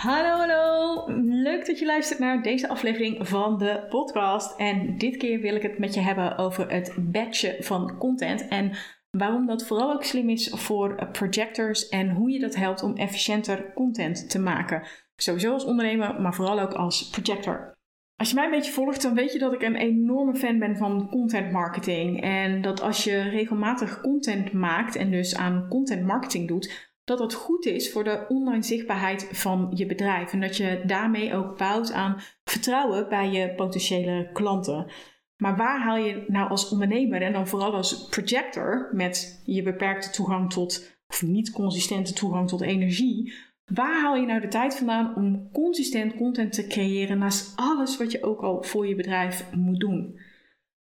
Hallo, hallo. Leuk dat je luistert naar deze aflevering van de podcast. En dit keer wil ik het met je hebben over het batchen van content. En waarom dat vooral ook slim is voor projectors en hoe je dat helpt om efficiënter content te maken. Sowieso als ondernemer, maar vooral ook als projector. Als je mij een beetje volgt, dan weet je dat ik een enorme fan ben van content marketing. En dat als je regelmatig content maakt en dus aan content marketing doet, dat dat goed is voor de online zichtbaarheid van je bedrijf. En dat je daarmee ook bouwt aan vertrouwen bij je potentiële klanten. Maar waar haal je nou als ondernemer en dan vooral als projector met je beperkte toegang tot, of niet consistente toegang tot energie, waar haal je nou de tijd vandaan om consistent content te creëren naast alles wat je ook al voor je bedrijf moet doen?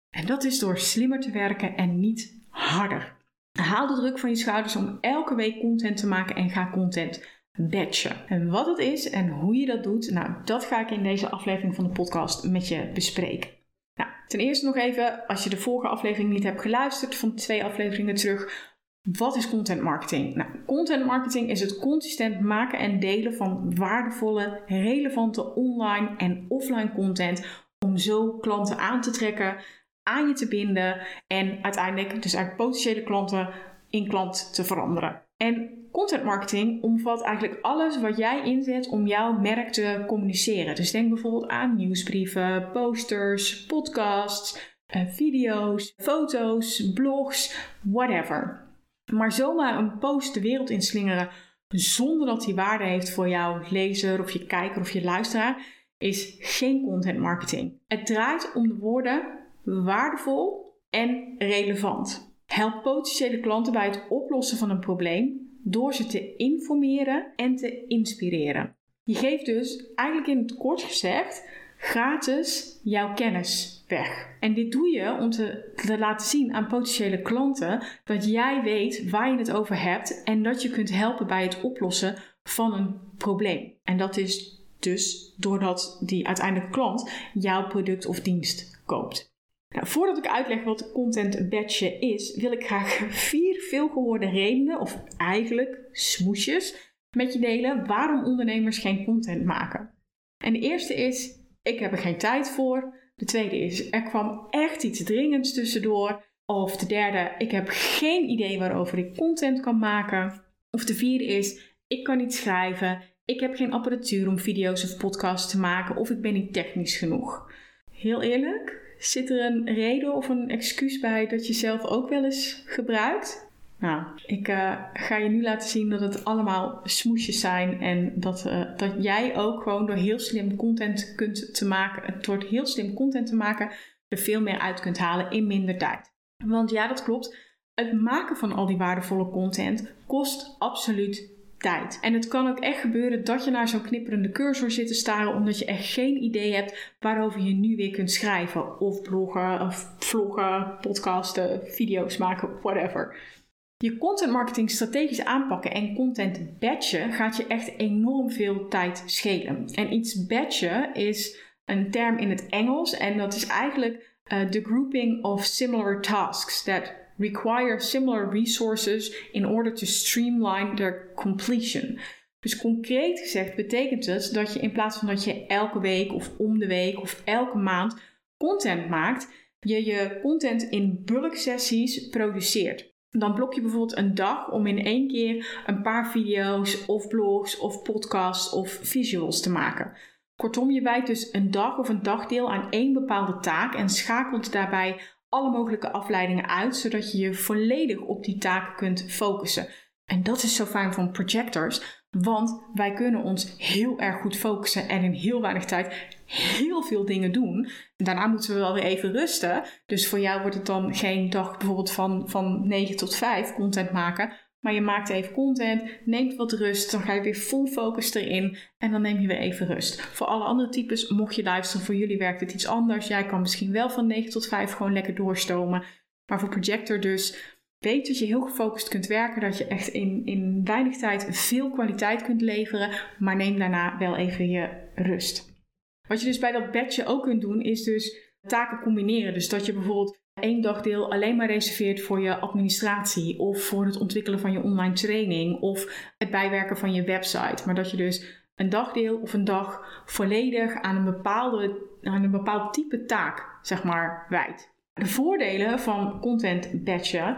En dat is door slimmer te werken en niet harder. Haal de druk van je schouders om elke week content te maken en ga content batchen. En wat het is en hoe je dat doet, nou, dat ga ik in deze aflevering van de podcast met je bespreken. Nou, ten eerste nog even, als je de vorige aflevering niet hebt geluisterd, van twee afleveringen terug, wat is content marketing? Nou, content marketing is het consistent maken en delen van waardevolle, relevante online en offline content om zo klanten aan te trekken, aan je te binden en uiteindelijk dus uit potentiële klanten in klant te veranderen. En content marketing omvat eigenlijk alles wat jij inzet om jouw merk te communiceren. Dus denk bijvoorbeeld aan nieuwsbrieven, posters, podcasts, eh, video's, foto's, blogs, whatever. Maar zomaar een post de wereld inslingeren zonder dat die waarde heeft voor jouw lezer of je kijker of je luisteraar is geen content marketing. Het draait om de woorden waardevol en relevant. Help potentiële klanten bij het oplossen van een probleem door ze te informeren en te inspireren. Je geeft dus eigenlijk in het kort gezegd gratis jouw kennis weg. En dit doe je om te, te, laten zien aan potentiële klanten dat jij weet waar je het over hebt en dat je kunt helpen bij het oplossen van een probleem. En dat is dus doordat die uiteindelijk klant jouw product of dienst koopt. Nou, voordat ik uitleg wat content badge is, wil ik graag vier veelgehoorde redenen, of eigenlijk smoesjes, met je delen waarom ondernemers geen content maken. En de eerste is, ik heb er geen tijd voor. De tweede is, er kwam echt iets dringends tussendoor. Of de derde, ik heb geen idee waarover ik content kan maken. Of de vierde is, ik kan niet schrijven. Ik heb geen apparatuur om video's of podcasts te maken. Of ik ben niet technisch genoeg. Heel eerlijk, Zit er een reden of een excuus bij dat je zelf ook wel eens gebruikt? Nou, ik uh, ga je nu laten zien dat het allemaal smoesjes zijn en dat, uh, dat jij ook gewoon door heel slim content kunt te maken, door heel slim content te maken, er veel meer uit kunt halen in minder tijd. Want ja, dat klopt. Het maken van al die waardevolle content kost absoluut tijd. En het kan ook echt gebeuren dat je naar zo'n knipperende cursor zit te staren omdat je echt geen idee hebt waarover je nu weer kunt schrijven. Of bloggen, of vloggen, podcasten, video's maken, whatever. Je content marketing strategisch aanpakken en content batchen gaat je echt enorm veel tijd schelen. En iets batchen is een term in het Engels en dat is eigenlijk uh, the grouping of similar tasks that require similar resources in order to streamline their completion. Dus concreet gezegd betekent het dat je in plaats van dat je elke week of om de week of elke maand content maakt, je je content in bulk sessies produceert. Dan blok je bijvoorbeeld een dag om in één keer een paar video's of blogs of podcasts of visuals te maken. Kortom, je wijdt dus een dag of een dagdeel aan één bepaalde taak en schakelt daarbij alle mogelijke afleidingen uit, zodat je je volledig op die taak kunt focussen. En dat is zo fijn van projectors, want wij kunnen ons heel erg goed focussen en in heel weinig tijd heel veel dingen doen. Daarna moeten we wel weer even rusten. Dus voor jou wordt het dan geen dag bijvoorbeeld van, van 9 tot 5 content maken, maar je maakt even content, neemt wat rust, dan ga je weer full focus erin en dan neem je weer even rust. Voor alle andere types, mocht je luisteren, voor jullie werkt het iets anders. Jij kan misschien wel van 9 tot 5 gewoon lekker doorstomen. Maar voor projector dus, weet dat je heel gefocust kunt werken, dat je echt in, in weinig tijd veel kwaliteit kunt leveren, maar neem daarna wel even je rust. Wat je dus bij dat badge ook kunt doen, is dus taken combineren. Dus dat je bijvoorbeeld één dagdeel alleen maar reserveert voor je administratie of voor het ontwikkelen van je online training of het bijwerken van je website. Maar dat je dus een dagdeel of een dag volledig aan een, bepaalde, aan een bepaald type taak, zeg maar, wijdt. De voordelen van content batchen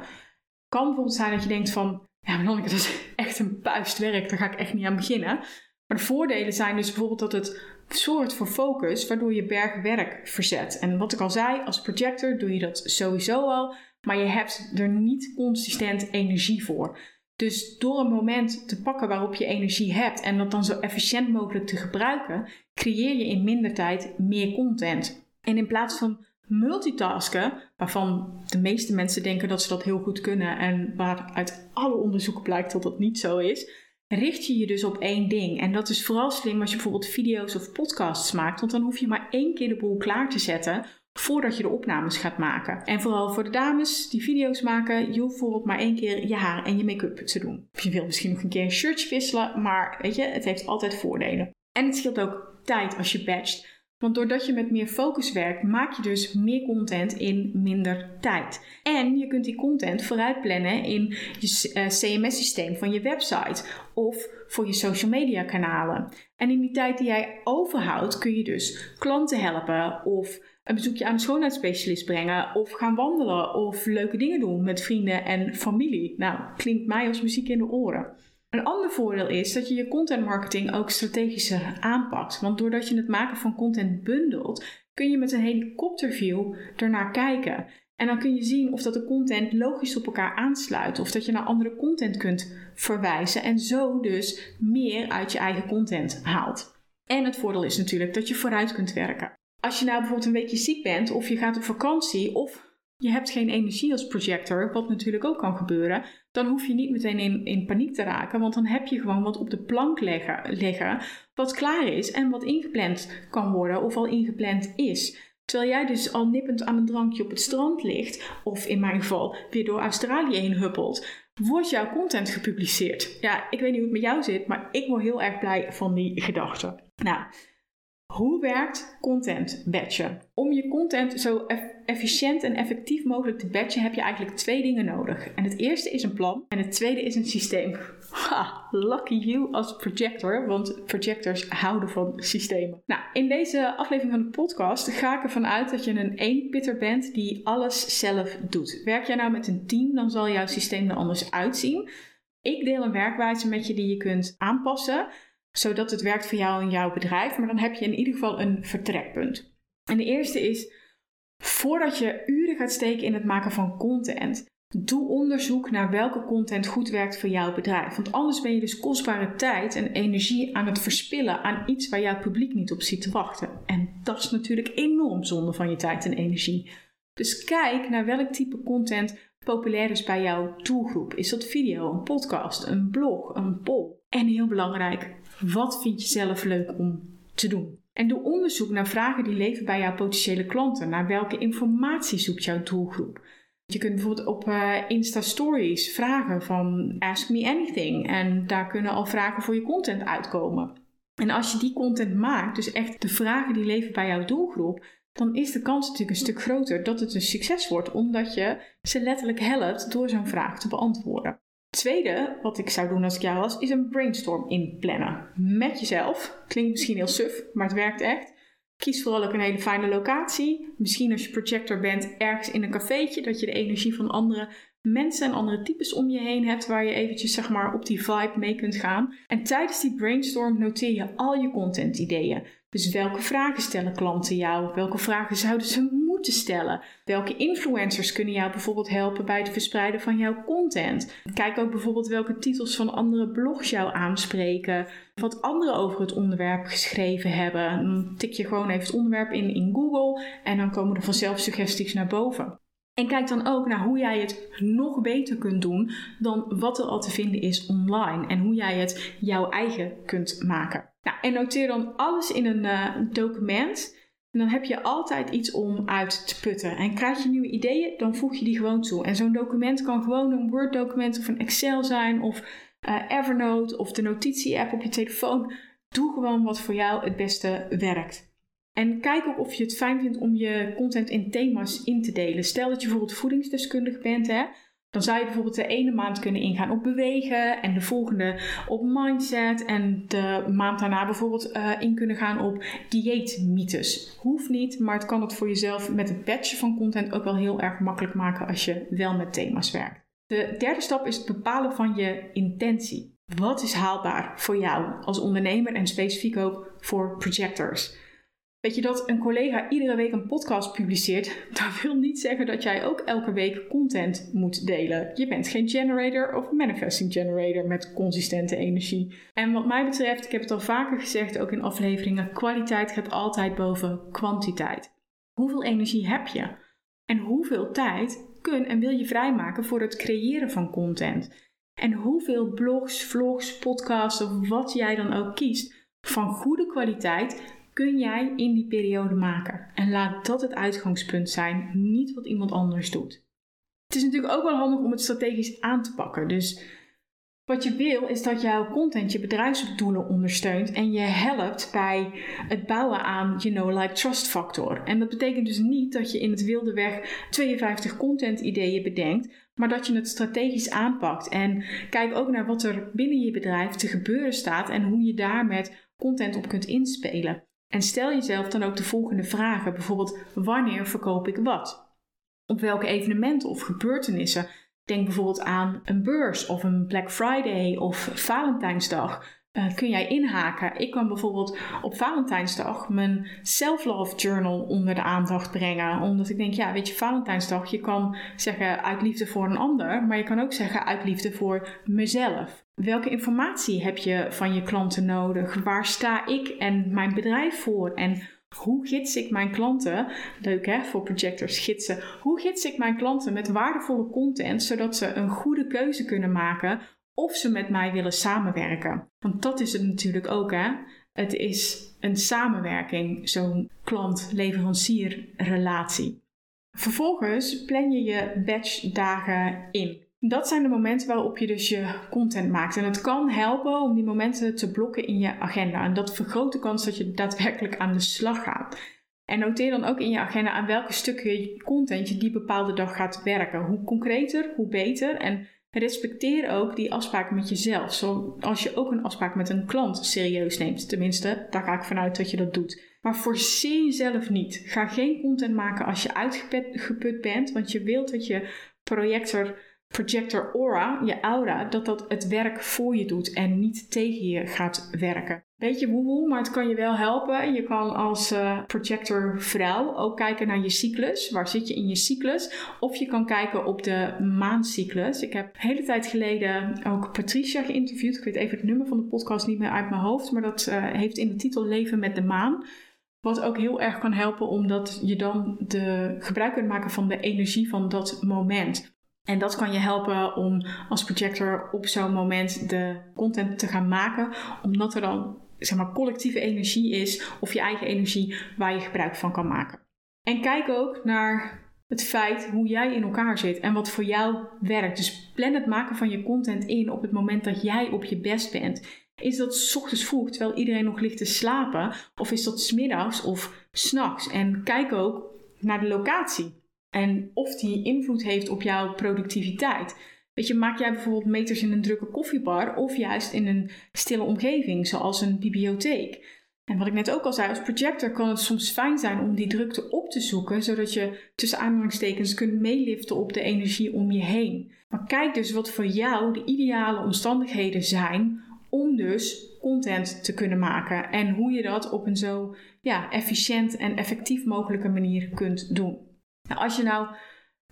kan bijvoorbeeld zijn dat je denkt van, ja, maar dat is echt een puist werk, daar ga ik echt niet aan beginnen. Maar de voordelen zijn dus bijvoorbeeld dat het zorgt voor focus, waardoor je bergwerk verzet. En wat ik al zei, als projector doe je dat sowieso al, maar je hebt er niet consistent energie voor. Dus door een moment te pakken waarop je energie hebt en dat dan zo efficiënt mogelijk te gebruiken, creëer je in minder tijd meer content. En in plaats van multitasken, waarvan de meeste mensen denken dat ze dat heel goed kunnen en waar uit alle onderzoeken blijkt dat dat niet zo is, richt je je dus op één ding. En dat is vooral slim als je bijvoorbeeld video's of podcasts maakt, want dan hoef je maar één keer de boel klaar te zetten voordat je de opnames gaat maken. En vooral voor de dames die video's maken, je hoeft bijvoorbeeld maar één keer je haar en je make-up te doen. Je wil misschien nog een keer een shirtje wisselen, maar weet je, het heeft altijd voordelen. En het scheelt ook tijd als je batcht. Want doordat je met meer focus werkt, maak je dus meer content in minder tijd. En je kunt die content vooruit plannen in je eh, CMS-systeem van je website of voor je social media kanalen. En in die tijd die jij overhoudt, kun je dus klanten helpen of een bezoekje aan een schoonheidsspecialist brengen of gaan wandelen of leuke dingen doen met vrienden en familie. Nou, klinkt mij als muziek in de oren. Een ander voordeel is dat je je content marketing ook strategischer aanpakt. Want doordat je het maken van content bundelt, kun je met een helikopterview ernaar kijken. En dan kun je zien of dat de content logisch op elkaar aansluit. Of dat je naar andere content kunt verwijzen. En zo dus meer uit je eigen content haalt. En het voordeel is natuurlijk dat je vooruit kunt werken. Als je nou bijvoorbeeld een weekje ziek bent, of je gaat op vakantie, of je hebt geen energie als projector, wat natuurlijk ook kan gebeuren, dan hoef je niet meteen in, paniek te raken, want dan heb je gewoon wat op de plank leggen, liggen, wat klaar is en wat ingepland kan worden of al ingepland is. Terwijl jij dus al nippend aan een drankje op het strand ligt, of in mijn geval weer door Australië heen huppelt, wordt jouw content gepubliceerd. Ja, ik weet niet hoe het met jou zit, maar ik word heel erg blij van die gedachte. Nou, hoe werkt content batchen? Om je content zo efficiënt en effectief mogelijk te batchen heb je eigenlijk twee dingen nodig. En het eerste is een plan en het tweede is een systeem. Lucky you als projector, want projectors houden van systemen. Nou, in deze aflevering van de podcast ga ik ervan uit dat je een eenpitter bent die alles zelf doet. Werk jij nou met een team, dan zal jouw systeem er anders uitzien. Ik deel een werkwijze met je die je kunt aanpassen zodat het werkt voor jou en jouw bedrijf. Maar dan heb je in ieder geval een vertrekpunt. En de eerste is, voordat je uren gaat steken in het maken van content, doe onderzoek naar welke content goed werkt voor jouw bedrijf. Want anders ben je dus kostbare tijd en energie aan het verspillen aan iets waar jouw publiek niet op zit te wachten. En dat is natuurlijk enorm zonde van je tijd en energie. Dus kijk naar welk type content populair is bij jouw doelgroep. Is dat video, een podcast, een blog, een poll? En heel belangrijk, wat vind je zelf leuk om te doen? En doe onderzoek naar vragen die leven bij jouw potentiële klanten. Naar welke informatie zoekt jouw doelgroep? Je kunt bijvoorbeeld op uh, Insta Stories vragen van Ask Me Anything. En daar kunnen al vragen voor je content uitkomen. En als je die content maakt, dus echt de vragen die leven bij jouw doelgroep, dan is de kans natuurlijk een stuk groter dat het een succes wordt, omdat je ze letterlijk helpt door zo'n vraag te beantwoorden. Tweede, wat ik zou doen als ik jou was, is een brainstorm inplannen. Met jezelf. Klinkt misschien heel suf, maar het werkt echt. Kies vooral ook een hele fijne locatie. Misschien als je projector bent, ergens in een cafeetje, dat je de energie van andere mensen en andere types om je heen hebt, waar je eventjes zeg maar op die vibe mee kunt gaan. En tijdens die brainstorm noteer je al je content ideeën. Dus welke vragen stellen klanten jou? Welke vragen zouden ze moeten stellen? Welke influencers kunnen jou bijvoorbeeld helpen bij het verspreiden van jouw content? Kijk ook bijvoorbeeld welke titels van andere blogs jou aanspreken. Wat anderen over het onderwerp geschreven hebben. Dan tik je gewoon even het onderwerp in in Google en dan komen er vanzelf suggesties naar boven. En kijk dan ook naar hoe jij het nog beter kunt doen dan wat er al te vinden is online. En hoe jij het jouw eigen kunt maken. Nou, en noteer dan alles in een uh, document. En dan heb je altijd iets om uit te putten. En krijg je nieuwe ideeën, dan voeg je die gewoon toe. En zo'n document kan gewoon een Word-document of een Excel zijn, of uh, Evernote of de notitie-app op je telefoon. Doe gewoon wat voor jou het beste werkt. En kijk ook of je het fijn vindt om je content in thema's in te delen. Stel dat je bijvoorbeeld voedingsdeskundige bent, hè, dan zou je bijvoorbeeld de ene maand kunnen ingaan op bewegen en de volgende op mindset en de maand daarna bijvoorbeeld uh, in kunnen gaan op dieetmythes. Hoeft niet, maar het kan het voor jezelf met het batchen van content ook wel heel erg makkelijk maken als je wel met thema's werkt. De derde stap is het bepalen van je intentie. Wat is haalbaar voor jou als ondernemer en specifiek ook voor projectors? Weet je dat een collega iedere week een podcast publiceert, dat wil niet zeggen dat jij ook elke week content moet delen. Je bent geen generator of manifesting generator met consistente energie. En wat mij betreft, ik heb het al vaker gezegd, ook in afleveringen, kwaliteit gaat altijd boven kwantiteit. Hoeveel energie heb je? En hoeveel tijd kun en wil je vrijmaken voor het creëren van content? En hoeveel blogs, vlogs, podcasts of wat jij dan ook kiest van goede kwaliteit kun jij in die periode maken. En laat dat het uitgangspunt zijn, niet wat iemand anders doet. Het is natuurlijk ook wel handig om het strategisch aan te pakken. Dus wat je wil is dat jouw content je bedrijfsdoelen ondersteunt en je helpt bij het bouwen aan je know, like, trust factor. En dat betekent dus niet dat je in het wilde weg 52 content ideeën bedenkt, maar dat je het strategisch aanpakt. En kijk ook naar wat er binnen je bedrijf te gebeuren staat en hoe je daar met content op kunt inspelen. En stel jezelf dan ook de volgende vragen, bijvoorbeeld wanneer verkoop ik wat? Op welke evenementen of gebeurtenissen? Denk bijvoorbeeld aan een beurs of een Black Friday of Valentijnsdag. Uh, kun jij inhaken? Ik kan bijvoorbeeld op Valentijnsdag mijn self-love journal onder de aandacht brengen. Omdat ik denk, ja, weet je, Valentijnsdag, je kan zeggen uit liefde voor een ander, maar je kan ook zeggen uit liefde voor mezelf. Welke informatie heb je van je klanten nodig? Waar sta ik en mijn bedrijf voor? En hoe gids ik mijn klanten, leuk hè, voor projectors gidsen, hoe gids ik mijn klanten met waardevolle content zodat ze een goede keuze kunnen maken of ze met mij willen samenwerken? Want dat is het natuurlijk ook hè. Het is een samenwerking, zo'n klant-leverancier relatie. Vervolgens plan je je batch dagen in. Dat zijn de momenten waarop je dus je content maakt. En het kan helpen om die momenten te blokken in je agenda. En dat vergroot de kans dat je daadwerkelijk aan de slag gaat. En noteer dan ook in je agenda aan welke stukken content je die bepaalde dag gaat werken. Hoe concreter, hoe beter. En respecteer ook die afspraak met jezelf. Zoals je ook een afspraak met een klant serieus neemt. Tenminste, daar ga ik vanuit dat je dat doet. Maar forceer jezelf niet. Ga geen content maken als je uitgeput bent. Want je wilt dat je projector projector aura, je aura, dat dat het werk voor je doet en niet tegen je gaat werken. Beetje woehoe, maar het kan je wel helpen. Je kan als uh, projector vrouw ook kijken naar je cyclus. Waar zit je in je cyclus? Of je kan kijken op de maancyclus. Ik heb een hele tijd geleden ook Patricia geïnterviewd. Ik weet even het nummer van de podcast niet meer uit mijn hoofd. Maar dat uh, heeft in de titel Leven met de maan. Wat ook heel erg kan helpen, omdat je dan de gebruik kunt maken van de energie van dat moment. En dat kan je helpen om als projector op zo'n moment de content te gaan maken, omdat er dan zeg maar collectieve energie is of je eigen energie waar je gebruik van kan maken. En kijk ook naar het feit hoe jij in elkaar zit en wat voor jou werkt. Dus plan het maken van je content in op het moment dat jij op je best bent. Is dat s ochtends vroeg terwijl iedereen nog ligt te slapen? Of is dat smiddags of s'nachts? En kijk ook naar de locatie. En of die invloed heeft op jouw productiviteit. Weet je, maak jij bijvoorbeeld meters in een drukke koffiebar of juist in een stille omgeving, zoals een bibliotheek. En wat ik net ook al zei, als projector kan het soms fijn zijn om die drukte op te zoeken, zodat je tussen aanhalingstekens kunt meeliften op de energie om je heen. Maar kijk dus wat voor jou de ideale omstandigheden zijn om dus content te kunnen maken en hoe je dat op een zo ja, efficiënt en effectief mogelijke manier kunt doen. Nou, als je nou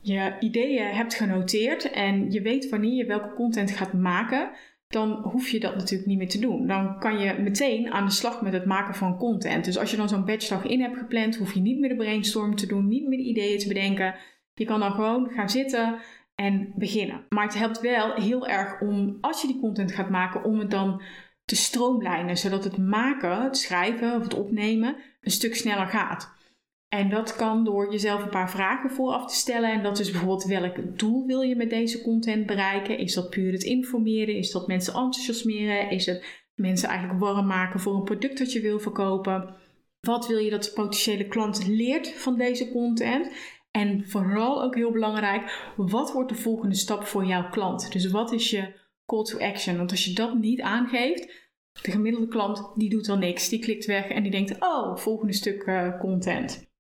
je ideeën hebt genoteerd en je weet wanneer je welke content gaat maken, dan hoef je dat natuurlijk niet meer te doen. Dan kan je meteen aan de slag met het maken van content. Dus als je dan zo'n batchdag in hebt gepland, hoef je niet meer de brainstorm te doen, niet meer de ideeën te bedenken. Je kan dan gewoon gaan zitten en beginnen. Maar het helpt wel heel erg om, als je die content gaat maken, om het dan te stroomlijnen, zodat het maken, het schrijven of het opnemen een stuk sneller gaat. En dat kan door jezelf een paar vragen vooraf te stellen. En dat is bijvoorbeeld welk doel wil je met deze content bereiken? Is dat puur het informeren? Is dat mensen enthousiasmeren? Is het mensen eigenlijk warm maken voor een product dat je wil verkopen? Wat wil je dat de potentiële klant leert van deze content? En vooral ook heel belangrijk, wat wordt de volgende stap voor jouw klant? Dus wat is je call to action? Want als je dat niet aangeeft, de gemiddelde klant die doet dan niks. Die klikt weg en die denkt, oh, volgende stuk uh, content.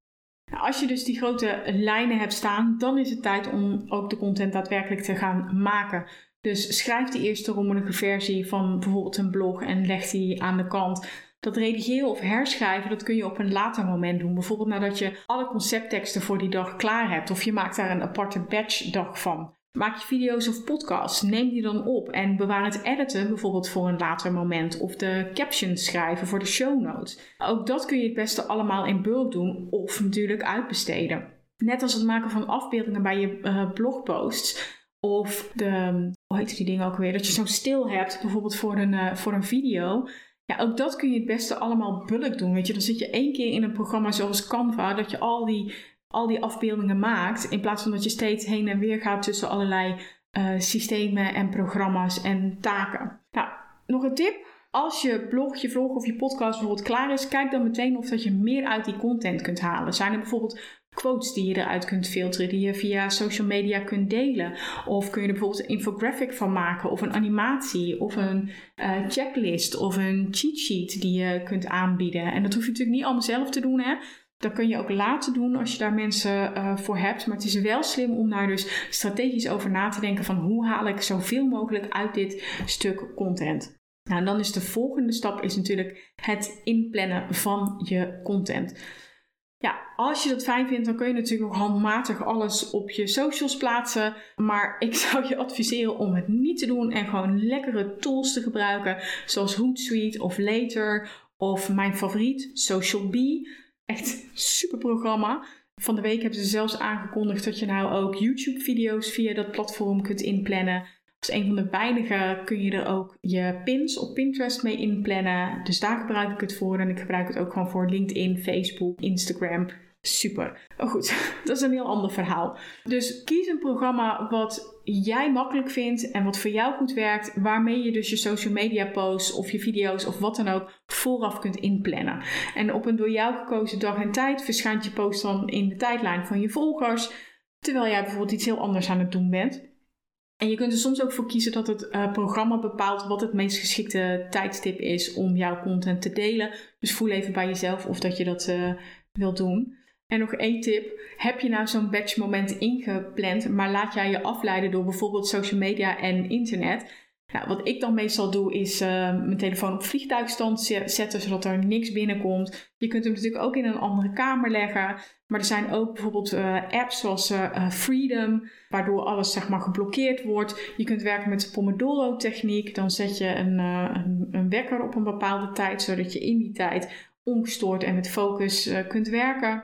Nou, als je dus die grote lijnen hebt staan, dan is het tijd om ook de content daadwerkelijk te gaan maken. Dus schrijf de eerste rommelige versie van bijvoorbeeld een blog en leg die aan de kant. Dat redigeren of herschrijven, dat kun je op een later moment doen. Bijvoorbeeld nadat je alle conceptteksten voor die dag klaar hebt. Of je maakt daar een aparte batch dag van. Maak je video's of podcasts, neem die dan op en bewaar het editen bijvoorbeeld voor een later moment. Of de captions schrijven voor de show notes. Ook dat kun je het beste allemaal in bulk doen of natuurlijk uitbesteden. Net als het maken van afbeeldingen bij je uh, blogposts. Of de, hoe heet die dingen ook weer? Dat je zo stil hebt, bijvoorbeeld voor een, uh, voor een video. Ja, ook dat kun je het beste allemaal bulk doen. Weet je, dan zit je één keer in een programma zoals Canva, dat je al die al die afbeeldingen maakt. In plaats van dat je steeds heen en weer gaat tussen allerlei uh, systemen en programma's en taken. Nou, nog een tip. Als je blog, je vlog of je podcast bijvoorbeeld klaar is, kijk dan meteen of dat je meer uit die content kunt halen. Zijn er bijvoorbeeld quotes die je eruit kunt filteren, die je via social media kunt delen? Of kun je er bijvoorbeeld een infographic van maken, of een animatie, of een uh, checklist, of een cheat sheet die je kunt aanbieden? En dat hoef je natuurlijk niet allemaal zelf te doen, hè? Dat kun je ook laten doen als je daar mensen uh, voor hebt. Maar het is wel slim om daar dus strategisch over na te denken van hoe haal ik zoveel mogelijk uit dit stuk content. Nou, en dan is de volgende stap is natuurlijk het inplannen van je content. Ja, als je dat fijn vindt, dan kun je natuurlijk nog handmatig alles op je socials plaatsen. Maar ik zou je adviseren om het niet te doen en gewoon lekkere tools te gebruiken. Zoals Hootsuite of Later of mijn favoriet, Social Bee. Echt super programma. Van de week hebben ze zelfs aangekondigd dat je nou ook YouTube-video's via dat platform kunt inplannen. Als een van de weinigen kun je er ook je pins op Pinterest mee inplannen. Dus daar gebruik ik het voor. En ik gebruik het ook gewoon voor LinkedIn, Facebook, Instagram. Super. Oh goed, dat is een heel ander verhaal. Dus kies een programma wat jij makkelijk vindt en wat voor jou goed werkt, waarmee je dus je social media posts of je video's of wat dan ook vooraf kunt inplannen. En op een door jou gekozen dag en tijd verschijnt je post dan in de tijdlijn van je volgers, terwijl jij bijvoorbeeld iets heel anders aan het doen bent. En je kunt er soms ook voor kiezen dat het uh, programma bepaalt wat het meest geschikte tijdstip is om jouw content te delen. Dus voel even bij jezelf of dat je dat uh, wilt doen. En nog één tip. Heb je nou zo'n batch moment ingepland, maar laat jij je afleiden door bijvoorbeeld social media en internet? Nou, wat ik dan meestal doe is uh, mijn telefoon op vliegtuigstand zetten, zodat er niks binnenkomt. Je kunt hem natuurlijk ook in een andere kamer leggen. Maar er zijn ook bijvoorbeeld uh, apps zoals uh, Freedom, waardoor alles zeg maar geblokkeerd wordt. Je kunt werken met de Pomodoro-techniek. Dan zet je een, een, wekker op een bepaalde tijd, zodat je in die tijd ongestoord en met focus kunt werken.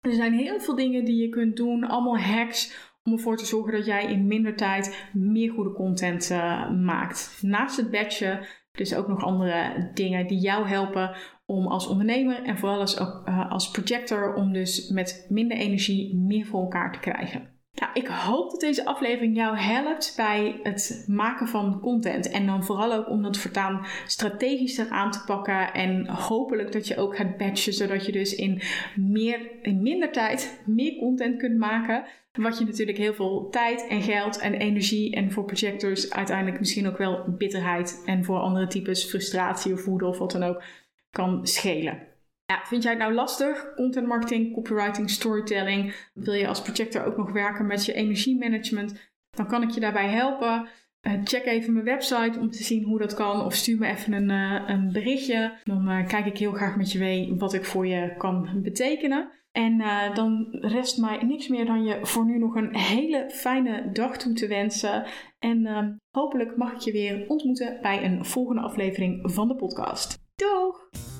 Er zijn heel veel dingen die je kunt doen, allemaal hacks om ervoor te zorgen dat jij in minder tijd meer goede content uh, maakt. Naast het batchen, dus ook nog andere dingen die jou helpen om als ondernemer en vooral als, uh, als projector om dus met minder energie meer voor elkaar te krijgen. Nou, ik hoop dat deze aflevering jou helpt bij het maken van content. En dan vooral ook om dat voortaan strategischer aan te pakken. En hopelijk dat je ook gaat batchen, zodat je dus in, meer, in minder tijd meer content kunt maken. Wat je natuurlijk heel veel tijd en geld en energie en voor projectors uiteindelijk misschien ook wel bitterheid. En voor andere types frustratie of woede of wat dan ook kan schelen. Ja, vind jij het nou lastig? Content marketing, copywriting, storytelling. Wil je als projector ook nog werken met je energiemanagement? Dan kan ik je daarbij helpen. Uh, check even mijn website om te zien hoe dat kan. Of stuur me even een, uh, een berichtje. Dan uh, kijk ik heel graag met je mee wat ik voor je kan betekenen. En dan rest mij niks meer dan je voor nu nog een hele fijne dag toe te wensen. En hopelijk mag ik je weer ontmoeten bij een volgende aflevering van de podcast. Doeg!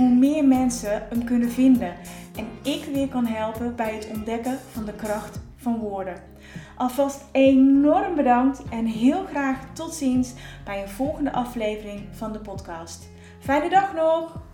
hoe meer mensen hem kunnen vinden. En ik weer kan helpen bij het ontdekken van de kracht van woorden. Alvast enorm bedankt en heel graag tot ziens bij een volgende aflevering van de podcast. Fijne dag nog!